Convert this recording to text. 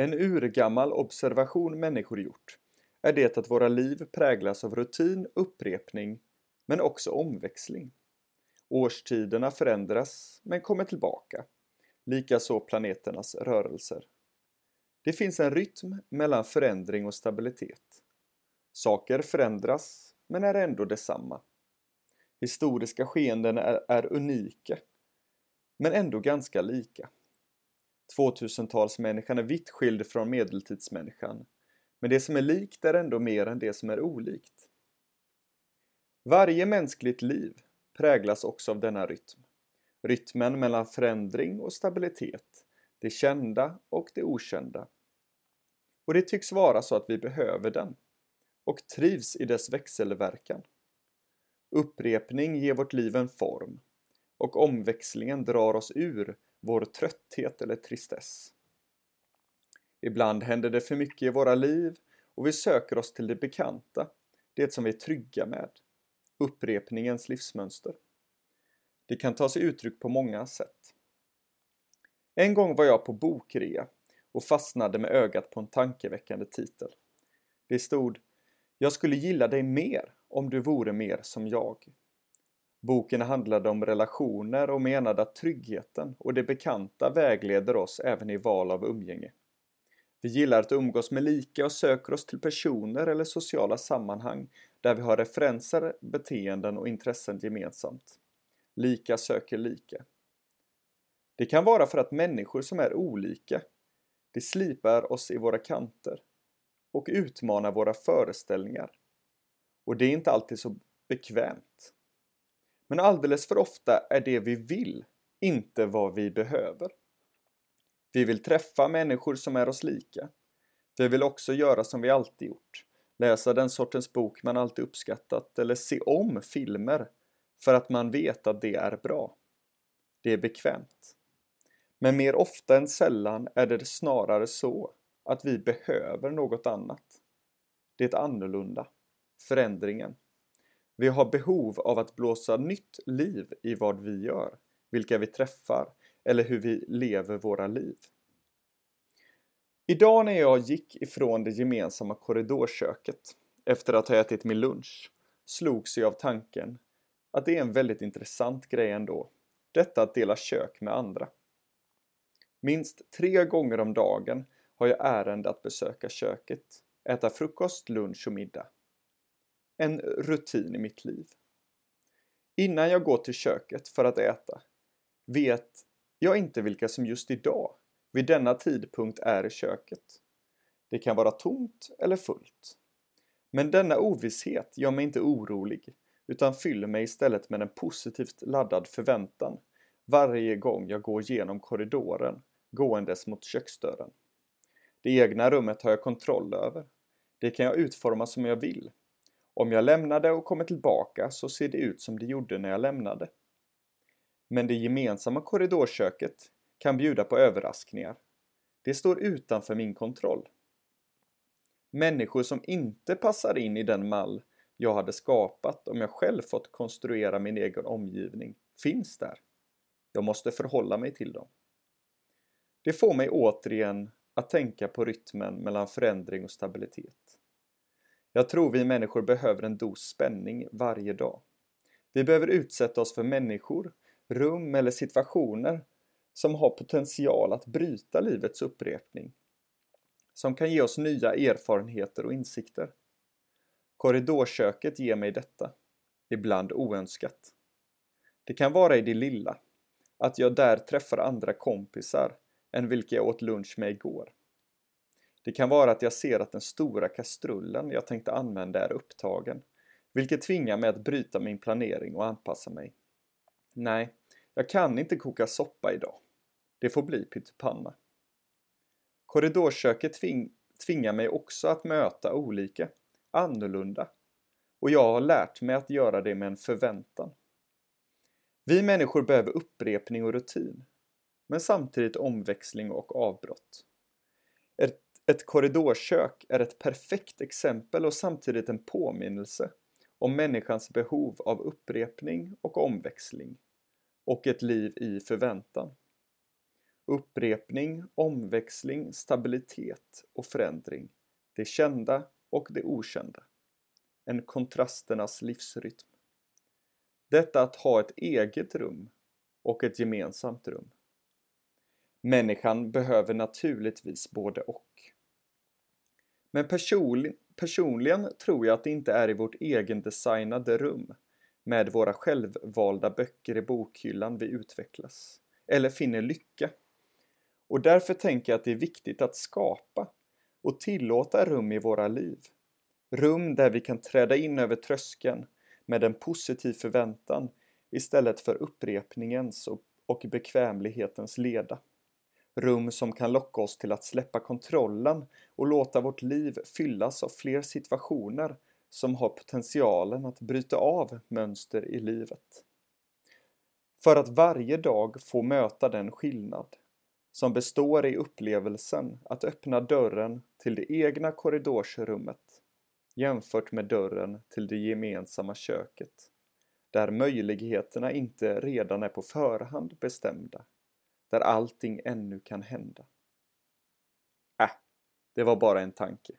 En urgammal observation människor gjort är det att våra liv präglas av rutin, upprepning, men också omväxling. Årstiderna förändras, men kommer tillbaka. Likaså planeternas rörelser. Det finns en rytm mellan förändring och stabilitet. Saker förändras, men är ändå detsamma. Historiska skeenden är, är unika, men ändå ganska lika. 2000-talsmänniskan är vitt skild från medeltidsmänniskan, men det som är likt är ändå mer än det som är olikt. Varje mänskligt liv präglas också av denna rytm. Rytmen mellan förändring och stabilitet, det kända och det okända. Och det tycks vara så att vi behöver den och trivs i dess växelverkan. Upprepning ger vårt liv en form och omväxlingen drar oss ur vår trötthet eller tristess. Ibland händer det för mycket i våra liv och vi söker oss till det bekanta, det som vi är trygga med, upprepningens livsmönster. Det kan ta sig uttryck på många sätt. En gång var jag på bokrea och fastnade med ögat på en tankeväckande titel. Det stod “Jag skulle gilla dig mer om du vore mer som jag”. Boken handlade om relationer och menade att tryggheten och det bekanta vägleder oss även i val av umgänge. Vi gillar att umgås med lika och söker oss till personer eller sociala sammanhang där vi har referenser, beteenden och intressen gemensamt. Lika söker lika. Det kan vara för att människor som är olika, det slipar oss i våra kanter och utmanar våra föreställningar. Och det är inte alltid så bekvämt. Men alldeles för ofta är det vi vill inte vad vi behöver. Vi vill träffa människor som är oss lika. Vi vill också göra som vi alltid gjort. Läsa den sortens bok man alltid uppskattat eller se om filmer för att man vet att det är bra. Det är bekvämt. Men mer ofta än sällan är det snarare så att vi behöver något annat. Det annorlunda. Förändringen. Vi har behov av att blåsa nytt liv i vad vi gör, vilka vi träffar eller hur vi lever våra liv. Idag när jag gick ifrån det gemensamma korridorköket efter att ha ätit min lunch slogs jag av tanken att det är en väldigt intressant grej ändå. Detta att dela kök med andra. Minst tre gånger om dagen har jag ärende att besöka köket, äta frukost, lunch och middag. En rutin i mitt liv. Innan jag går till köket för att äta vet jag inte vilka som just idag, vid denna tidpunkt, är i köket. Det kan vara tomt eller fullt. Men denna ovisshet gör mig inte orolig utan fyller mig istället med en positivt laddad förväntan varje gång jag går genom korridoren gåendes mot köksdörren. Det egna rummet har jag kontroll över. Det kan jag utforma som jag vill. Om jag lämnar det och kommer tillbaka så ser det ut som det gjorde när jag lämnade. Men det gemensamma korridorköket kan bjuda på överraskningar. Det står utanför min kontroll. Människor som inte passar in i den mall jag hade skapat om jag själv fått konstruera min egen omgivning finns där. Jag måste förhålla mig till dem. Det får mig återigen att tänka på rytmen mellan förändring och stabilitet. Jag tror vi människor behöver en dos spänning varje dag. Vi behöver utsätta oss för människor, rum eller situationer som har potential att bryta livets upprepning. Som kan ge oss nya erfarenheter och insikter. Korridorköket ger mig detta, ibland oönskat. Det kan vara i det lilla, att jag där träffar andra kompisar än vilka jag åt lunch med igår. Det kan vara att jag ser att den stora kastrullen jag tänkte använda är upptagen, vilket tvingar mig att bryta min planering och anpassa mig. Nej, jag kan inte koka soppa idag. Det får bli pyttipanna. Korridorköket tving tvingar mig också att möta olika, annorlunda. Och jag har lärt mig att göra det med en förväntan. Vi människor behöver upprepning och rutin, men samtidigt omväxling och avbrott. Ett, ett korridorkök är ett perfekt exempel och samtidigt en påminnelse om människans behov av upprepning och omväxling och ett liv i förväntan. Upprepning, omväxling, stabilitet och förändring. Det kända och det okända. En kontrasternas livsrytm. Detta att ha ett eget rum och ett gemensamt rum. Människan behöver naturligtvis både och. Men personli personligen tror jag att det inte är i vårt egendesignade rum med våra självvalda böcker i bokhyllan vi utvecklas eller finner lycka. Och därför tänker jag att det är viktigt att skapa och tillåta rum i våra liv. Rum där vi kan träda in över tröskeln med en positiv förväntan istället för upprepningens och bekvämlighetens leda. Rum som kan locka oss till att släppa kontrollen och låta vårt liv fyllas av fler situationer som har potentialen att bryta av mönster i livet. För att varje dag få möta den skillnad som består i upplevelsen att öppna dörren till det egna korridorsrummet jämfört med dörren till det gemensamma köket där möjligheterna inte redan är på förhand bestämda där allting ännu kan hända. Äh, det var bara en tanke.